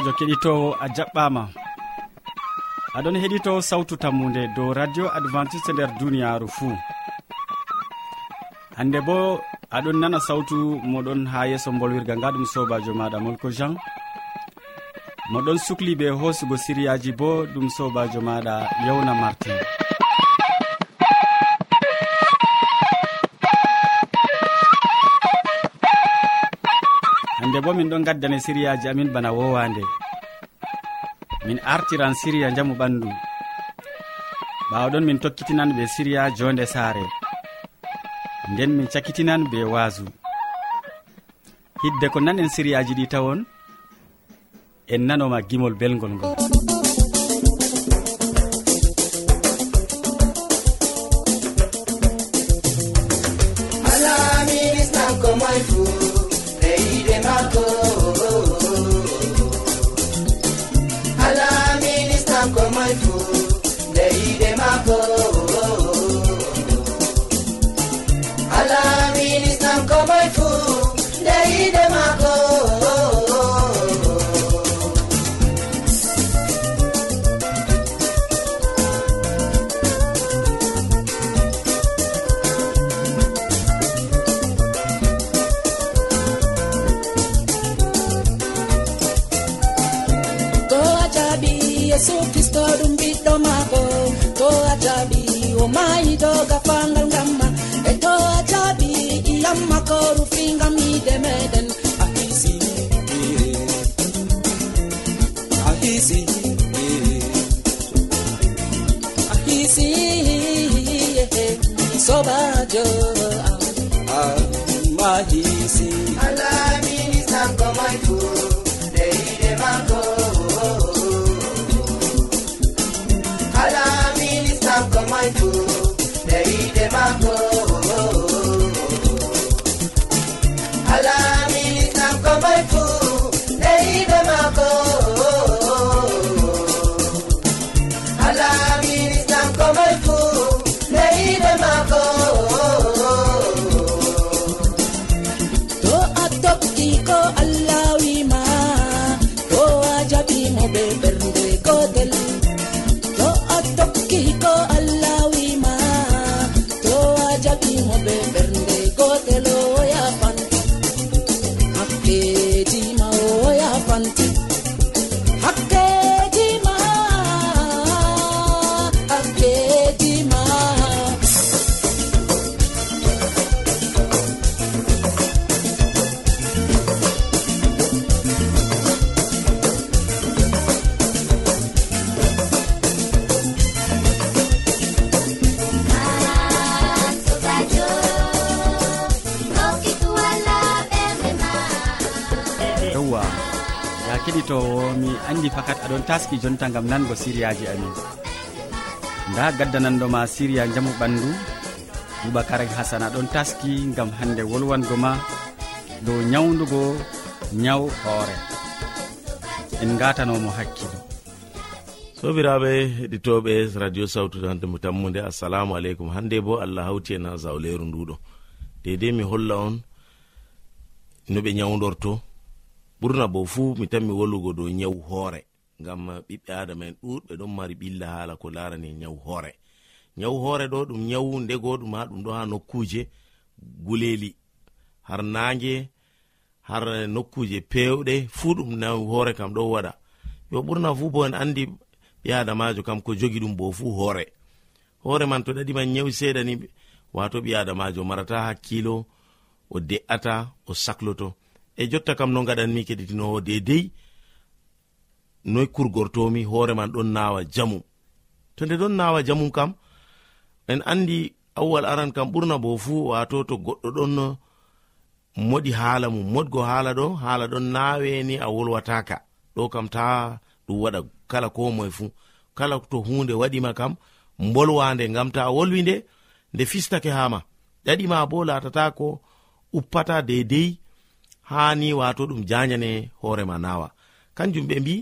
sobajo keɗitowo a jaɓɓama. Aɗon heɗito sawtu tammude dow radio adventiste e nder duniyaru fuu. Hande bo aɗon nana sawtu moɗon ha yeeso bolwirga nga ɗum sobajo maɗa molko jean. Moɗon sukli ɓe hoosugo siriyaji bo ɗum sobajo maɗa yewna martin. bo min ɗon gaddane siriyaji amin bana wowande. Min artiran siriya jamu ɓandu. Ɓawaɗon min tokkitinan be siriya jonde saare. Nden min cakkitinan be waasu. Hidde ko nanen siriyaji ɗi tawon en nanoma gimol belgol ngol. yesu kristo ɗum ɓiɗɗo maako. To a jaɓi o mayi doga fanga. jonta gam nango siriyaji amin. Nda gaddananɗoma siriya jaamu ɓandu boubacara hasana ɗon taski gam hande wolwango ma dow ñawdugo ñaw hoore. En gatanomo hakkilo. Sobiraɓe heɗitoɓe radio sawtu dandemo tammude assalamu aleykum. Hande bo allah hawti en ha zawleru nduɗo. Dedei mi holla on no ɓe ñawdorto ɓurna bo fuu mi tan mi wollugo dow ñawu hoore. ngam ɓiɓɓe adama en ɗuɗɓe ɗon mari ɓilla haala ko larani e nyawu hoore. Nyawu hoore ɗo ɗum nyawu nde goɗum ha ɗum ɗo ha nokkuje guleli har nange har nokkuje pewɗe fuu ɗum nyawu hoore kam ɗo waɗa. Yo ɓurna fuu bo en andi ɓi adamajo kam ko jogi ɗum bo fuu hoore. Hoore man to ɗaɗima nyawi seeɗa ni wato ɓi adamajo marata hakkilo o de'ata o sakloto. E jotta kam no gaɗanmi keɗitinowo dedei noy kurgortomi hoore man ɗon nawa jamu. To nde ɗon nawa jamum kam en andi awwal aran kam ɓurna bo fuu wato to goɗɗo ɗon moɗi haala mum modgo haala ɗo haala ɗon naweni a wolwataka ɗo kam ta ɗum waɗa kala ko moye fuu. Kala to hunde waɗima kam bolwande ngam ta wolwi nde nde fistake hama ɗaɗima bo latata ko uppata dedei hani wato ɗum janyane hoorema nawa kanjum ɓe mbi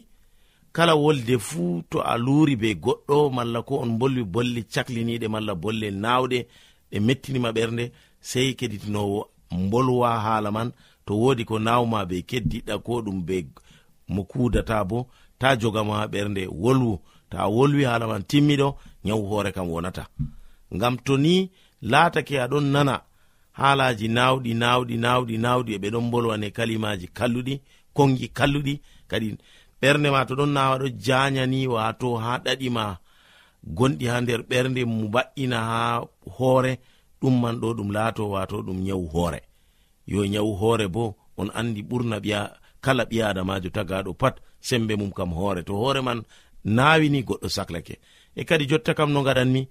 kala wolde fuu to a luuri be goɗɗo malla ko on bolwi bolle cakliniɗe malla bolle nawɗe ɗe mettinima ɓernde sei keɗitinowo bolwa haala man. To wodi ko nawma be keddiɗa ko ɗum be mo kudata bo ta jogama ɓernde wolwu. Ta wolwi haala man timmiɗo nyawu hoore kam wonata. Ngam to ni laatake aɗon nana haalaji nawɗi nawɗi nawɗi nawɗi e ɓe ɗon bolwane kalimaji kalluɗi kongi kalluɗi kadi ɓernde ma to ɗon nawa ɗo janyani wato ha ɗaɗima gonɗi ha nder ɓernde mu ba'ina ha hoore ɗum man ɗo ɗum laato wato ɗum nyawu hoore. Yo nyawu hoore bo on andi ɓurna ɓiya kala ɓi adamajo tagaɗo pat sembe mum kam hoore. To hoore man nawini goɗɗo saklake. E kadi jotta kam no gaɗanmi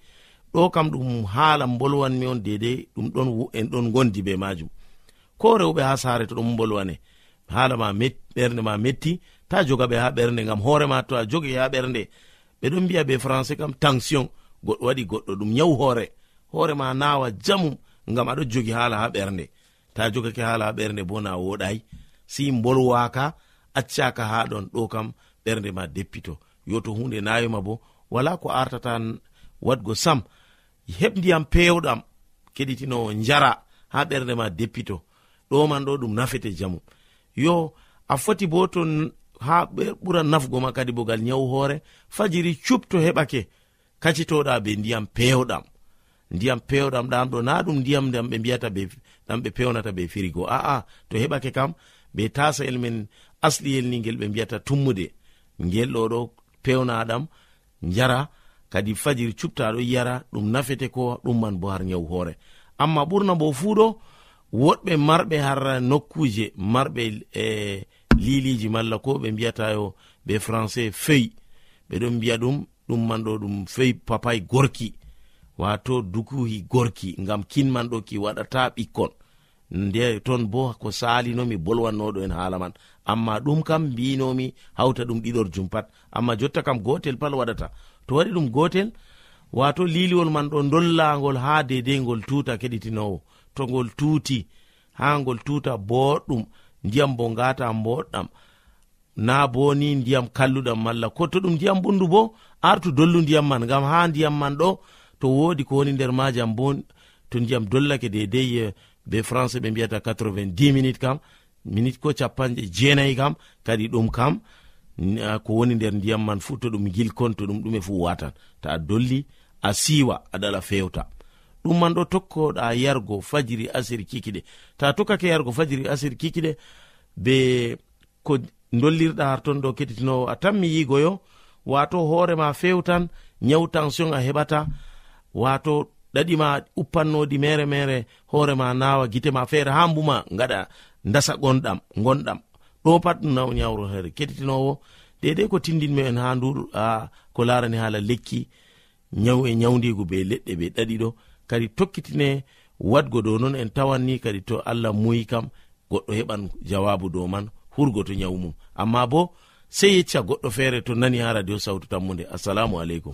ɗo kam ɗum haala bolwanmi on dedei ɗum ɗon en ɗon gondi be majum ko rewɓe ha saare to ɗum bolwane haala ma ɓernde ma metti ta joga ɓe ha ɓernde gam hoorema to a jogi ha ɓernde. Ɓeɗon mbiya be français kam tension. Goɗɗo waɗi goɗɗo ɗum nyawu hoore. Hoorema nawa jamum gam aɗo jogi haala ha ɓernde. Ta jogake haala ha ɓernde bo na woɗayi. Si bolwaka accaka ha ɗon ɗo kam ɓernde ma deppito. Yo to hunde nawima bo wala ko artata wadgo sam. Heɓ ndiyam pewɗam keɗitinowo jara ha ɓernde ma deppito. Ɗo man ɗo ɗum nafete jamu. Yo a foti bo to ha ɓura nafgo ma kadi bogal nyawu hoore fajiri cupto heɓake kacitoɗa be ndiyam pewɗam. Ndiyam pewɗam ɗam ɗo na ɗum ndiyam dam ɓe mbiyata ɗam ɓe pewnata be firigo. A'a to heɓake kam be tasayel men asliyel ni ngel ɓe mbiyata tummude. Ngel ɗo ɗo pewnaɗam jara kadi fajiri cuptaɗo yara ɗum nafete ko ɗum man bo har nyawu hoore. Amma ɓurna bo fuu ɗo woɗɓe marɓe har nokkuje marɓe e eh, liliji malla ko ɓe mbiyatayo be français fey ɓeɗon mbiya ɗum ɗum man ɗo ɗum fey papay gorki. Wato dukuhi gorki ngam kinman ɗo ki waɗata ɓikkon. Nde ton bo ko salinomi bolwannoɗo en haala man. Amma ɗum kam mbinomi hawta ɗum ɗiɗor jum pat amma jotta kam gotel pal waɗata. To waɗi ɗum gotel wato liliwol man ɗo dollagol ha dedei ngol tuta keɗitinowo. To ngol tuti ha ngol tuta boɗɗum. ndiyam bo ngata mboɗɗam. Na bo ni ndiyam kalluɗam malla. Ko to ɗum ndiyam bundu bo artu dollu ndiyam man. Ngam ha ndiyam man ɗo to wodi ko woni nder majam bo to ndiyam dollake dedei eh, be français ɓe mbiyata 90 minute kam minute ko capanɗe jeenayi kam kadi ɗum kam ko woni nder ndiyam man fu to ɗum gilkon to ɗum ɗume fu watan. Ta a dolli a siwa aɗala fewta. ɗum man ɗo tokkoɗa yargo fajiri asiri kikiɗe. Ta tokkake yargo fajiri asiri kikiɗe be ko dollirɗa harton ɗo keɗitinowo. A tanmi yigoyo wato hoorema fewtan nyawu tension a heɓata wato ɗaɗima uppannoɗi mere mere hoorema nawa gitema feere ha mbuma gaɗa dasa gonɗam gonɗam. Ɗo pat ɗum nyawro here keɗitinowo. Dedei ko tindinmi en ha ndu ko larani hala lekki nyawu e nyawdigu be leɗɗe be ɗaɗiɗo kadi tokkitine wadgo dow non en tawanni kadi to allah muyi kam goɗɗo heɓan jawabu dow man hurgo to nyawu mum. Amma bo sei yecca goɗɗo feere to nani ha radio sawtu tammude assalamu aleykum.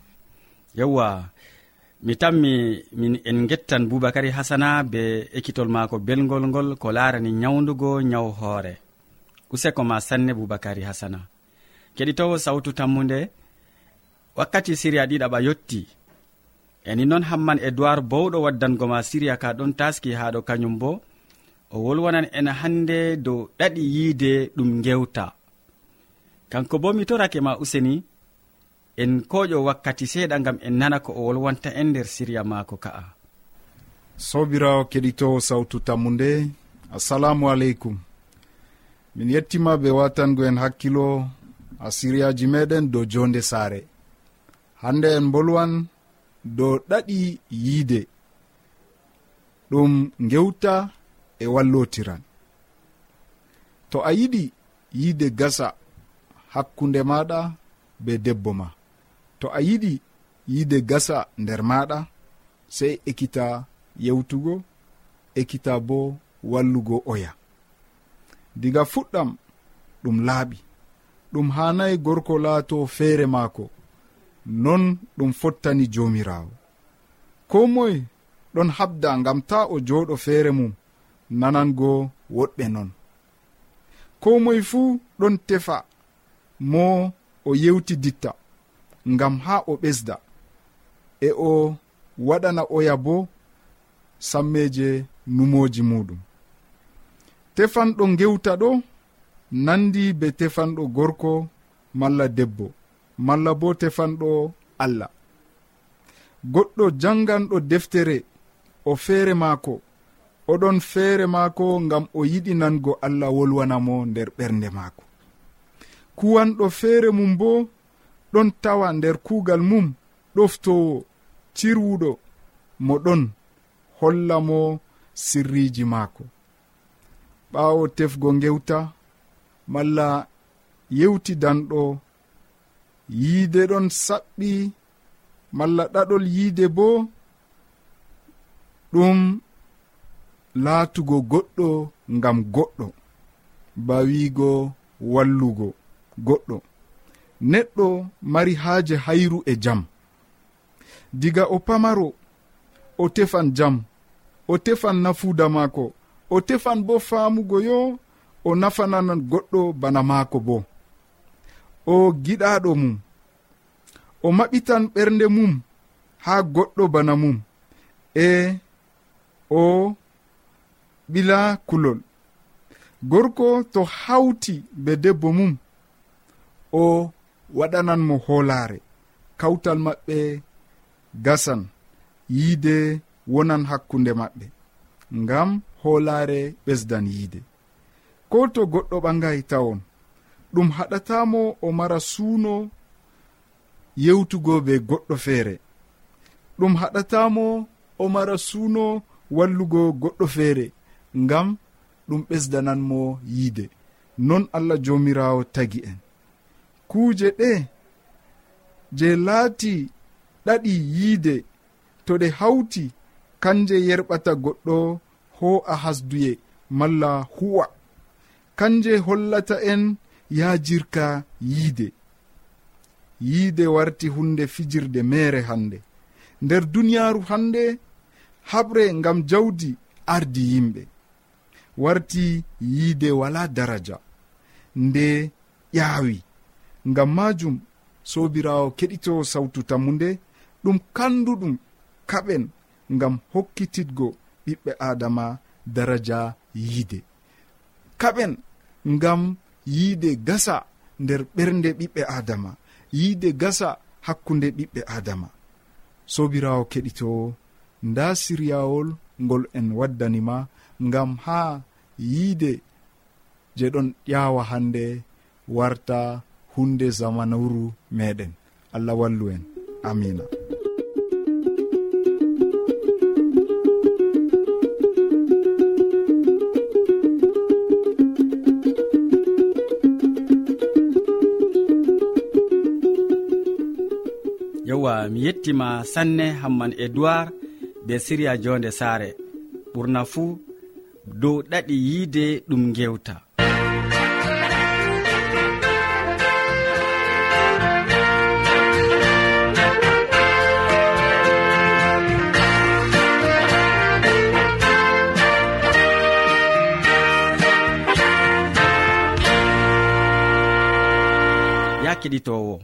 yewwa mi tammi min en gettan boubacary hasana be ekkitol maako belgol ngol ko laarani nyawdugo nyaw hoore. Useko ma sanne boubacary hasana keɗitowo sawtu tammude wakkati siriya ɗiɗaɓa yotti. Eni noon hamman edoird bowɗo waddango ma siriya ka ɗon taski haɗo kañum bo o wolwonan en hande dow ɗaɗi yiide ɗum gewta kanko bo mi torake ma useni en koƴo wakkati seeɗa gam en nana ko o wolwanta en nder siriya maako ka'a. Sobirawo keɗitowo sawtu tammu nde assalamu aleykum. Min yettima be watango en hakkilo a siriyaji meɗen dow jonde saare. Hande en bolwan dow ɗaɗi yiide. Ɗum gewta e wallotiran. To a yiɗi yiide gasa hakkunde maɗa be debbo ma. to a yiɗi yiide gasa nder maɗa sey ekkita yewtugo ekkita bo wallugo oya. Diga fuɗɗam ɗum laaɓi. Ɗum hanayi gorko laato feere maako. Non ɗum fottani joomiraawo. Ko moye ɗon habda ngam ta o jooɗo feere mum nanango woɗɓe non. Ko moye fuu ɗon tefa mo o yewti ditta. ngam ha o ɓesda e o waɗana oya bo sammeje numoji muɗum. Tefanɗo gewta ɗo nandi be tefanɗo gorko malla debbo malla bo tefanɗo allah. Goɗɗo janganɗo deftere o feere maako oɗon feere maako ngam o yiɗi nango allah wolwanamo nder ɓernde maako. Kuwanɗo feere mum bo ɗon tawa nder kuugal mum ɗoftowo cirwuɗo mo ɗon holla mo sirriji maako. Ɓaawo tefgo ngewta malla yewti danɗo yiide ɗon saɓɓi malla ɗaɗol yiide bo ɗum laatugo goɗɗo ngam goɗɗo ba wiigo wallugo goɗɗo. neɗɗo mari haaje hayru e jam. Diga o pamaro o tefan jam. O tefan nafuuda maako. O tefan bo faamugo yo o nafananan goɗɗo bana maako bo. O giɗaɗo mum. O maɓitan ɓernde mum haa goɗɗo bana mum. E o ɓila kulol. Gorko to hawti be debbo mum o waɗanan mo hoolaare. Kawtal maɓɓe gasan yiide wonan hakkunde maɓɓe ngam hoolaare ɓesdan yiide. Ko to goɗɗo ɓangayi tawon ɗum haɗatamo o mara suuno yewtugo be goɗɗo feere. Ɗum haɗatamo o mara suuno wallugo goɗɗo feere ngam ɗum ɓesdananmo yiide. Non allah jomirawo tagi en. kuuje ɗe je laati ɗaɗi yiide to ɗe hawti kanje yerɓata goɗɗo ho a hasduye malla huwa. Kanje hollata en yaajirka yiide. Yiide warti hunde fijirde mere hande. Nder duniyaaru hande haɓre ngam jawdi ardi yimɓe. Warti yiide wala daraja. Nde ƴaawi. ngam majum sobirawo keɗito sawtu tammude ɗum kanduɗum kaɓen ngam hokkititgo ɓiɓɓe adama daraja yiide. Kaɓen ngam yiide gasa nder ɓernde ɓiɓɓe adama yiide gasa hakkunde ɓiɓɓe adama sobirawo keɗito nda siryawol ngol en waddanima ngam ha yiide je ɗon ƴawa hande warta hunde zamanuru meɗen. Allah wallu en. Amina. Yewwa mi yettima sanne hamman edoird be siriya jonde saare. Ɓurna fuu dow ɗaɗi yiide ɗum gewta ya keɗitowo.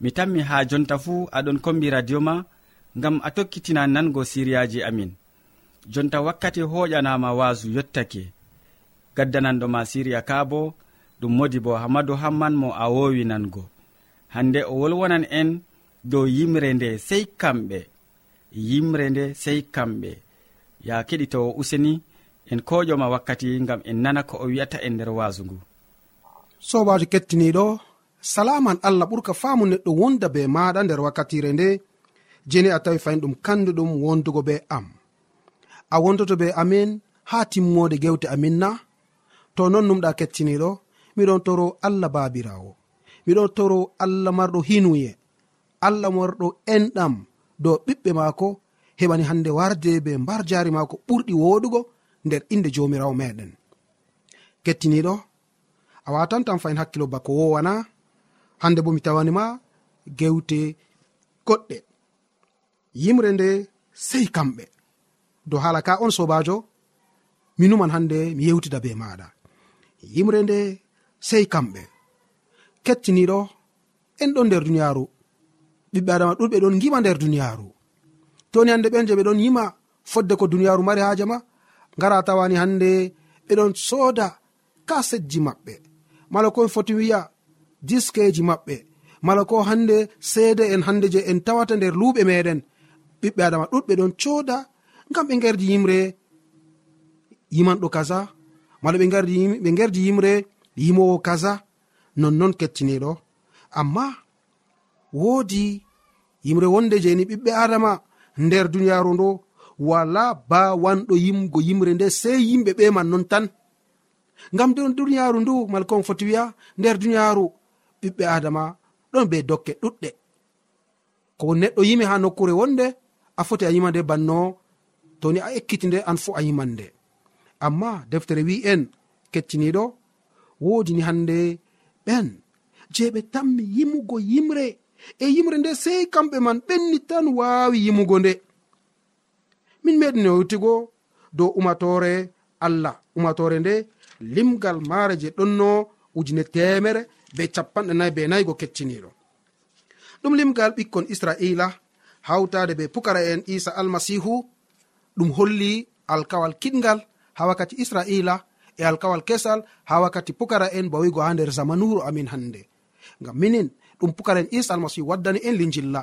Mi tammi ha jonta fuu aɗon kombi radio ma ngam a tokkitina nango siriyaji amin. Jonta wakkati hoƴanama wasu yottake. Gaddananɗoma siriya ka bo ɗum modi bo hamadou hamman mo a wowi nango. Hande o wolwonan en dow yimre nde sey kamɓe. Yimre nde sey kamɓe. Ya keɗitowo useni en koƴoma wakkati ngam en nana ko o wi'ata en nder wasu ngu. Sobajo kettiniɗo salaman allah ɓurka faamu neɗɗo wonda be maɗa nder wakkatire nde. Jeni a tawi fayin ɗum kanduɗum wondugo be am. A wondoto be amin ha timmode gewte amin na. To non numɗa kettiniɗo miɗon toro allah babirawo miɗon toro allah marɗo hinuye. Allah marɗo enɗam. Dow ɓiɓɓe maako heɓani hande warde be mbar jari maako ɓurɗi woɗugo nder inde jomirawo meɗen kettiniɗo a watantan fayin hakkilo bako wowana. hande bo mi tawanima gewte goɗɗe. Yimre nde sei kamɓe. Dow haala ka on sobajo mi numan hande mi yewtida be maɗa. Yimre nde sei kamɓe. Kettiniɗo en ɗon nder duniyaru. Ɓiɓɓe adama ɗuɗɓe ɗon gima nder duniyaru. Toni hande ɓen je ɓe ɗon yima fodde ko duniyaru mari haje ma gara tawani hande ɓeɗon sooda kasetji maɓɓe. Mala komi foti wiya diskeji maɓɓe. Mala ko hande seede en hande je en tawata nder luuɓe meɗen ɓiɓɓe adama ɗuɗɓe ɗon cooda ngam ɓe gerdi yimre yimanɗo kaza. Mala ɓe gerdi yimre yimowo kaza. Nonnon kettiniɗo amma woodi yimre wonde jeni ɓiɓɓe adama nder duniyaru ndo wala bawanɗo yimgo yimre nde sei yimɓe ɓe man non tan. Ngam nder duniyaru ndu malkon foti wiya nder duniyaru ɓiɓɓe adama ɗon be dokke ɗuɗɗe. Ko neɗɗo yimi ha nokkure wonde a foti a yima nde banno toni a ekkiti nde an fu a yiman nde amma deftere wi en kecciniɗo wodini hande ɓen je ɓe tammi yimugo yimre. E yimre nde sei kamɓe man ɓenni tan wawi yimugo nde. Min meɗino yewtigo dow umatore allah. Umatore nde limgal maare je ɗonno ujune temere be capanɗe nayi be nayigo kecciniɗo ɗum limgal ɓikkon israila hawtade be pukara en isa almasihu ɗum holli alkawal kiɗgal ha wakkati israila e alkawal kesal ha wakkati pukara en bawigo ha nder zamanuru amin hande ngam minin ɗum pukara en isa almasihu waddani en linjilla.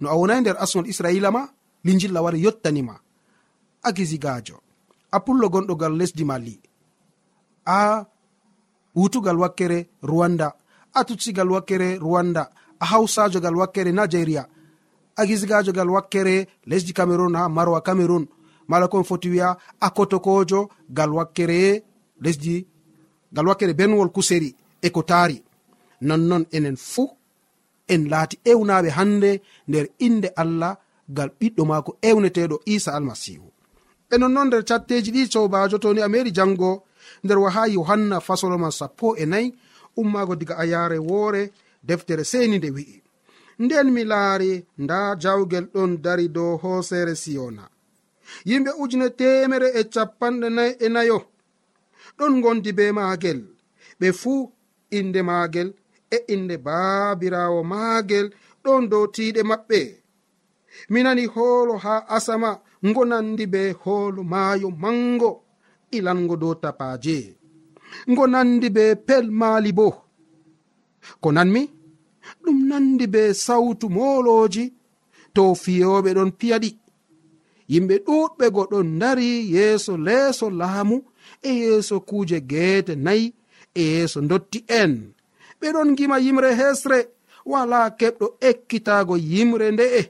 No a wonayi nder asgol israila ma linjilla wari yottanima a gisigajo a pullo gonɗogal lesdi mali. A wutugal wakkere rwanda a tutsigal wakkere rwanda a hawsajo gal wakkere nigeria a gisgajo gal wakkere lesdi cameron ha marwa cameron mala kon foti wiya a kotokojo gal wakkere lesdi gal wakkere benwol kuseri e ko taari. Nonnon enen fuu en laati ewnaɓe hande nder inde allah gal ɓiɗɗo maako ewneteɗo isa almasihu e nonnon nder catteji ɗi sobajo toni a meri janngo nder waha yohanna fasoloma sappo e nayi ummaago diga a yaare woore deftere seni nde wi'i. Nden mi laari nda jawgel ɗon dari dow hoosere siyona. Yimɓe ujune temere e capanɗe nayi e nayo. Ɗon gondi be maagel. Ɓe fuu inde maagel e inde baabirawo maagel ɗon dow tiiɗe maɓɓe. Mi nani hoolo haa asama ngo nandi be hoolo maayo mango. ilango dow tapaje. Ngo nandi be pel maali bo. Ko nanmi? Ɗum nandi be sautu moloji. To fiyoɓe ɗon piyaɗi yimɓe ɗuɗɓe goɗon dari yeeso leeso laamu e yeeso kuuje geete nayi e yeeso dotti en. Ɓe ɗon gima yimre hesre wala keɓɗo ekkitago yimre nde'e.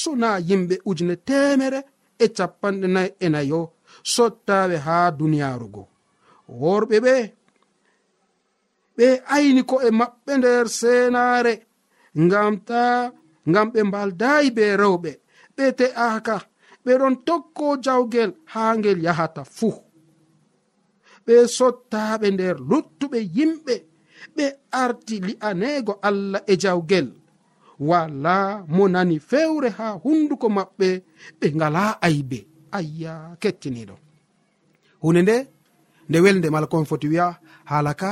Sona yimɓe ujune temere e capanɗe nayi e nayo sottaɓe ha duniyarugo worɓe ɓe ɓe ayni ko e maɓɓe nder senare ngam ta ngam ɓe mbaldayi be rewɓe. Ɓe te'aka ɓe ɗon tokko jawgel ha ngel yahata fuu. Ɓe sottaɓe nder luttuɓe yimɓe ɓe arti li'anego allah e jawgel. Wala mo nani fewre ha hunduko maɓɓe ɓe ngala aybe. ayya kettiniɗo hunde nde nde welde mala komi foti wiya haala ka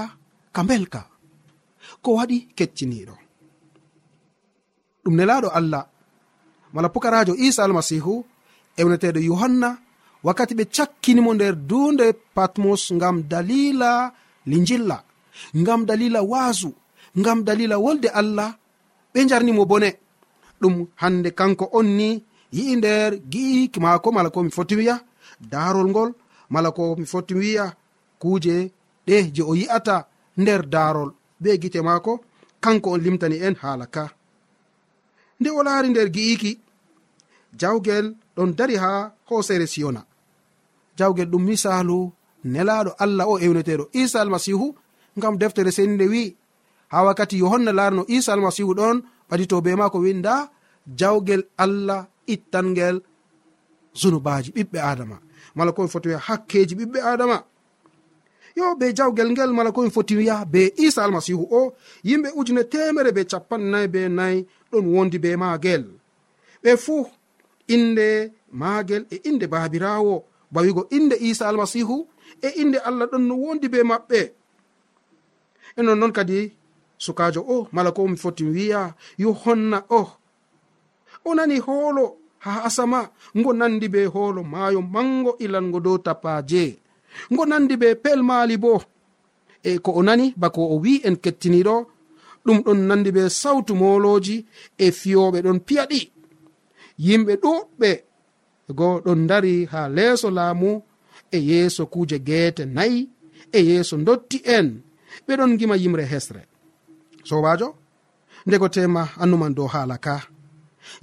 ka belka ko waɗi kecciniɗo ɗum nelaɗo allah. Mala pukarajo isa almasihu ewneteɗo yohanna wakkati ɓe cakkinimo nder dunde patmos ngam dalila lijilla ngam dalila waasu ngam dalila wolde allah ɓe jarnimo bone. Ɗum hande kanko on ni yi'i nder gi'iki maako mala ko mi foti wiya daarol ngol mala ko mi foti wiya kuuje ɗe je o yi'ata nder daarol. Be gite maako kanko on limtani en haala ka. Nde o laari nder gi'iki jawgel ɗon dari ha hoosere siyona. Jawgel ɗum misalu nelaɗo allah o ewneteɗo isa almasihu ngam deftere seni nde wi'i. Ha wakkati yohanna laarino isa almasihu ɗon ɓadito be maako winda jawgel allah ittangel zunubaji ɓiɓɓe adama. Mala komi foti wiya hakkeji ɓiɓɓe adama. Yo be jawgel ngel mala komi foti wiya be isa almasihu o yimɓe ujune temere be capannay be nayi ɗon wondi be maagel. Ɓe fuu inde maagel e inde baabirawo bawigo inde isa almasihu e inde allah ɗon no wondi be maɓɓe. E nonnoon kadi sukajo o mala ko mi foti wiya yo honna o oh, o nani hoolo ha asama. Ngo nandi be hoolo maayo mango ilango dow tapaje ngo nandi be pelmaali bo. E ko o nani bako o wi en kettiniɗo ɗum ɗon nandi be sawtu moloji e fiyoɓe ɗon piyaɗi yimɓe ɗuɗɓe go ɗon dari ha leeso laamu e yeeso kuuje geete nayi e yeeso dotti en. Ɓeɗon gima yimre hesre. Sobajo ndego tema annuman dow haala ka.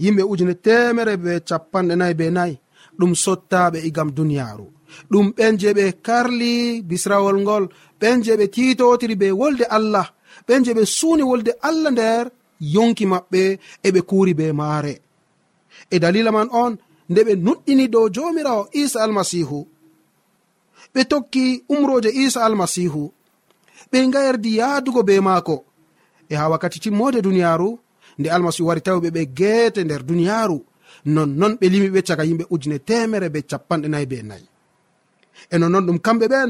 yimɓe ujune temere be capanɗe nayi be nayi ɗum sottaɓe igam duniyaru ɗum ɓen je ɓe karli bisrawol ngol ɓen je ɓe titotiri be wolde allah ɓen je ɓe suuni wolde allah nder yonki maɓɓe eɓe kuuri be maare. E dalila man on nde ɓe nuɗɗini dow jomirawo isa almasihu ɓe tokki umroje isa almasihu ɓe ngayerdi yaadugo be maako. E ha wakkati timmode duniyaru nde almasihu wari tawɓe ɓe geete nder duniyaaru. Nonnon ɓe limi ɓe caga yimɓe ujune temere be capanɗe nayi be nayi e nonnon ɗum kamɓe ɓen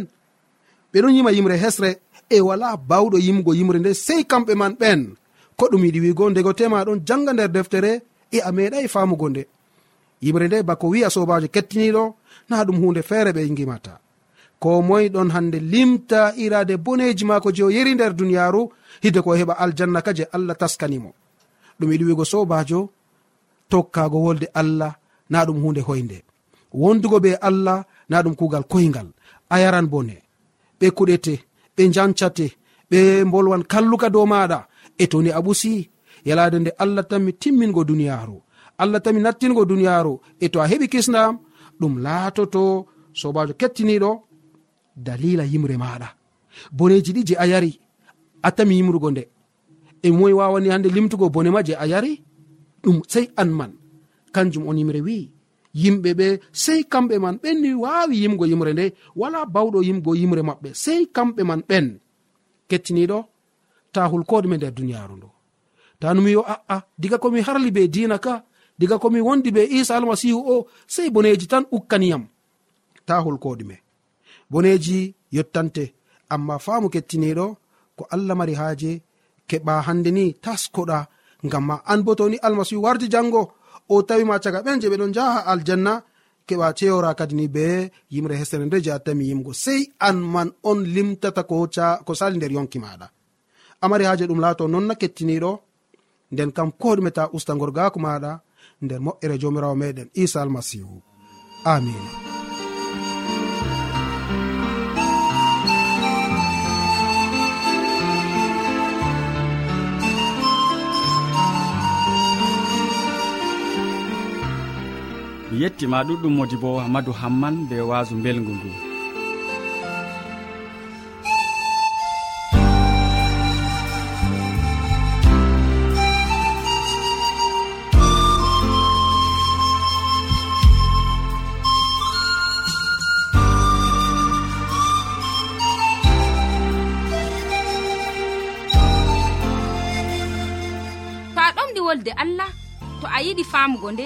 ɓeɗon yima yimre hesre. E wala bawɗo yimgo yimre nde sey kamɓe man ɓen ko ɗum yiɗi wigo ndego tema ɗon janga nder deftere e a meeɗai famugo nde. Yimre nde bako wi'a sobajo kettiniɗo na ɗum hunde feere ɓe gimata ko moy ɗon hande limta irade boneji maako je o yeri nder duniyaru hide ko heɓa aljanna ka je allah taskanimo. ɗum yiɗi wigo sobajo tokkago wolde allah na ɗum hunde hoynde. Wondugo be allah na ɗum kugal koyngal. A yaran bone ɓe kuɗete ɓe jancate ɓe bolwan kalluka dow maɗa e toni a ɓusi yalade nde allah tanmi timmingo duniyaru allah tanmi nattingo duniyaru e to a heɓi kisnam ɗum laatoto sobajo kettiniɗo dalila yimre maɗa boneji ɗi je a yari a tami yimrugo nde. e moye wawani hande limtugo bone ma je a yari ɗum sei an man. Kanjum on yimre wi yimɓe ɓe sei kamɓe man ɓen ni wawi yimgo yimre nde wala bawɗo yimgo yimre maɓɓe sei kamɓe man ɓen. Kettiniɗo ta hulkoɗume nder duniyaru ndu. Ta numi yo a'a diga komi harli be dina ka diga komi wondi be isa almasihu o sei boneji tan ukkaniyam ta hulkoɗume boneji yottante amma faamu kettiniɗo ko allah mari haaje keɓa hande ni taskoɗa. Ngam ma an bo toni almasihu warti jango o tawima caga ɓen je ɓeɗon jaha aljanna keɓa ceyora kadi ni be yimre hesere nde je attami yimgo sei an man on limtata ko sali nder yonki maɗa. Amari haje ɗum laato nonna kettiniɗo nden kam ko ɗume ta ustagorgako maɗa nder moƴƴere jomirawo meɗen isa almasihu. Amina mi yettima ɗuɗɗum modi bo amadou hamman be wasu belgu ngu. Wolde allah to a yiɗi famugo nde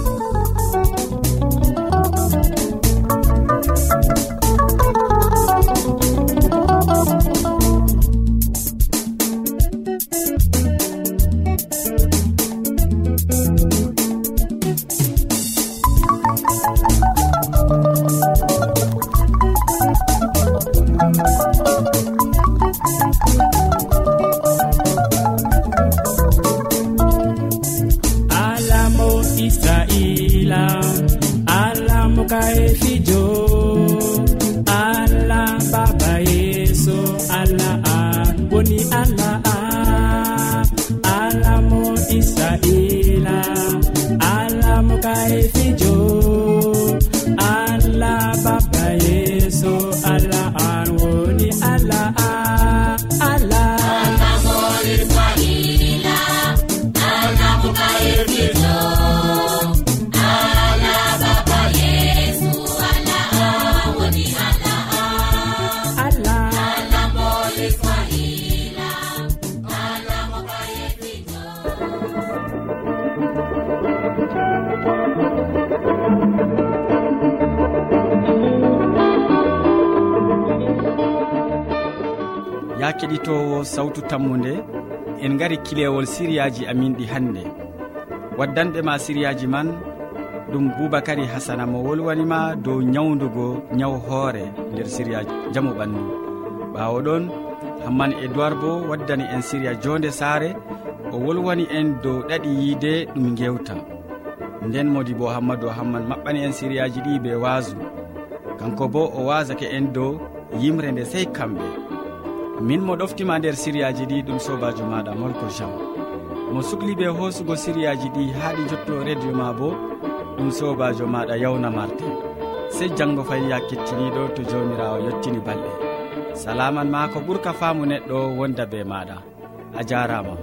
jammu nde en gari kilewol siriyaji amin ɗi hannde waddanɓe ma siriyaji man ɗum boubacary hasana mo wolwanima dow nyawdugo nyaw hoore nder siriya jamu ɓandu. Ɓawo ɗon hamman e dowir bo waddani en siriya jonde saare o wolwani en dow ɗaɗi yiide ɗum gewta nden modi bo hammadou hamman maɓɓani en siriyaji ɗi be waasu kanko bo o wasake en dow yimre nde sey kamɓe. min mo ɗoftima nder siriyaji ɗi ɗum sobajo maɗa molko jean mo sukliɓe hoosugo siriyaji ɗi haa ɗi jotto radio ma bo ɗum sobajo maɗa yawna martin sey janggo fayi ya kettiniɗo to jawmirawo yettini balɗe. Salaman ma ko ɓurka faamu neɗɗo wonda be maɗa. A jarama.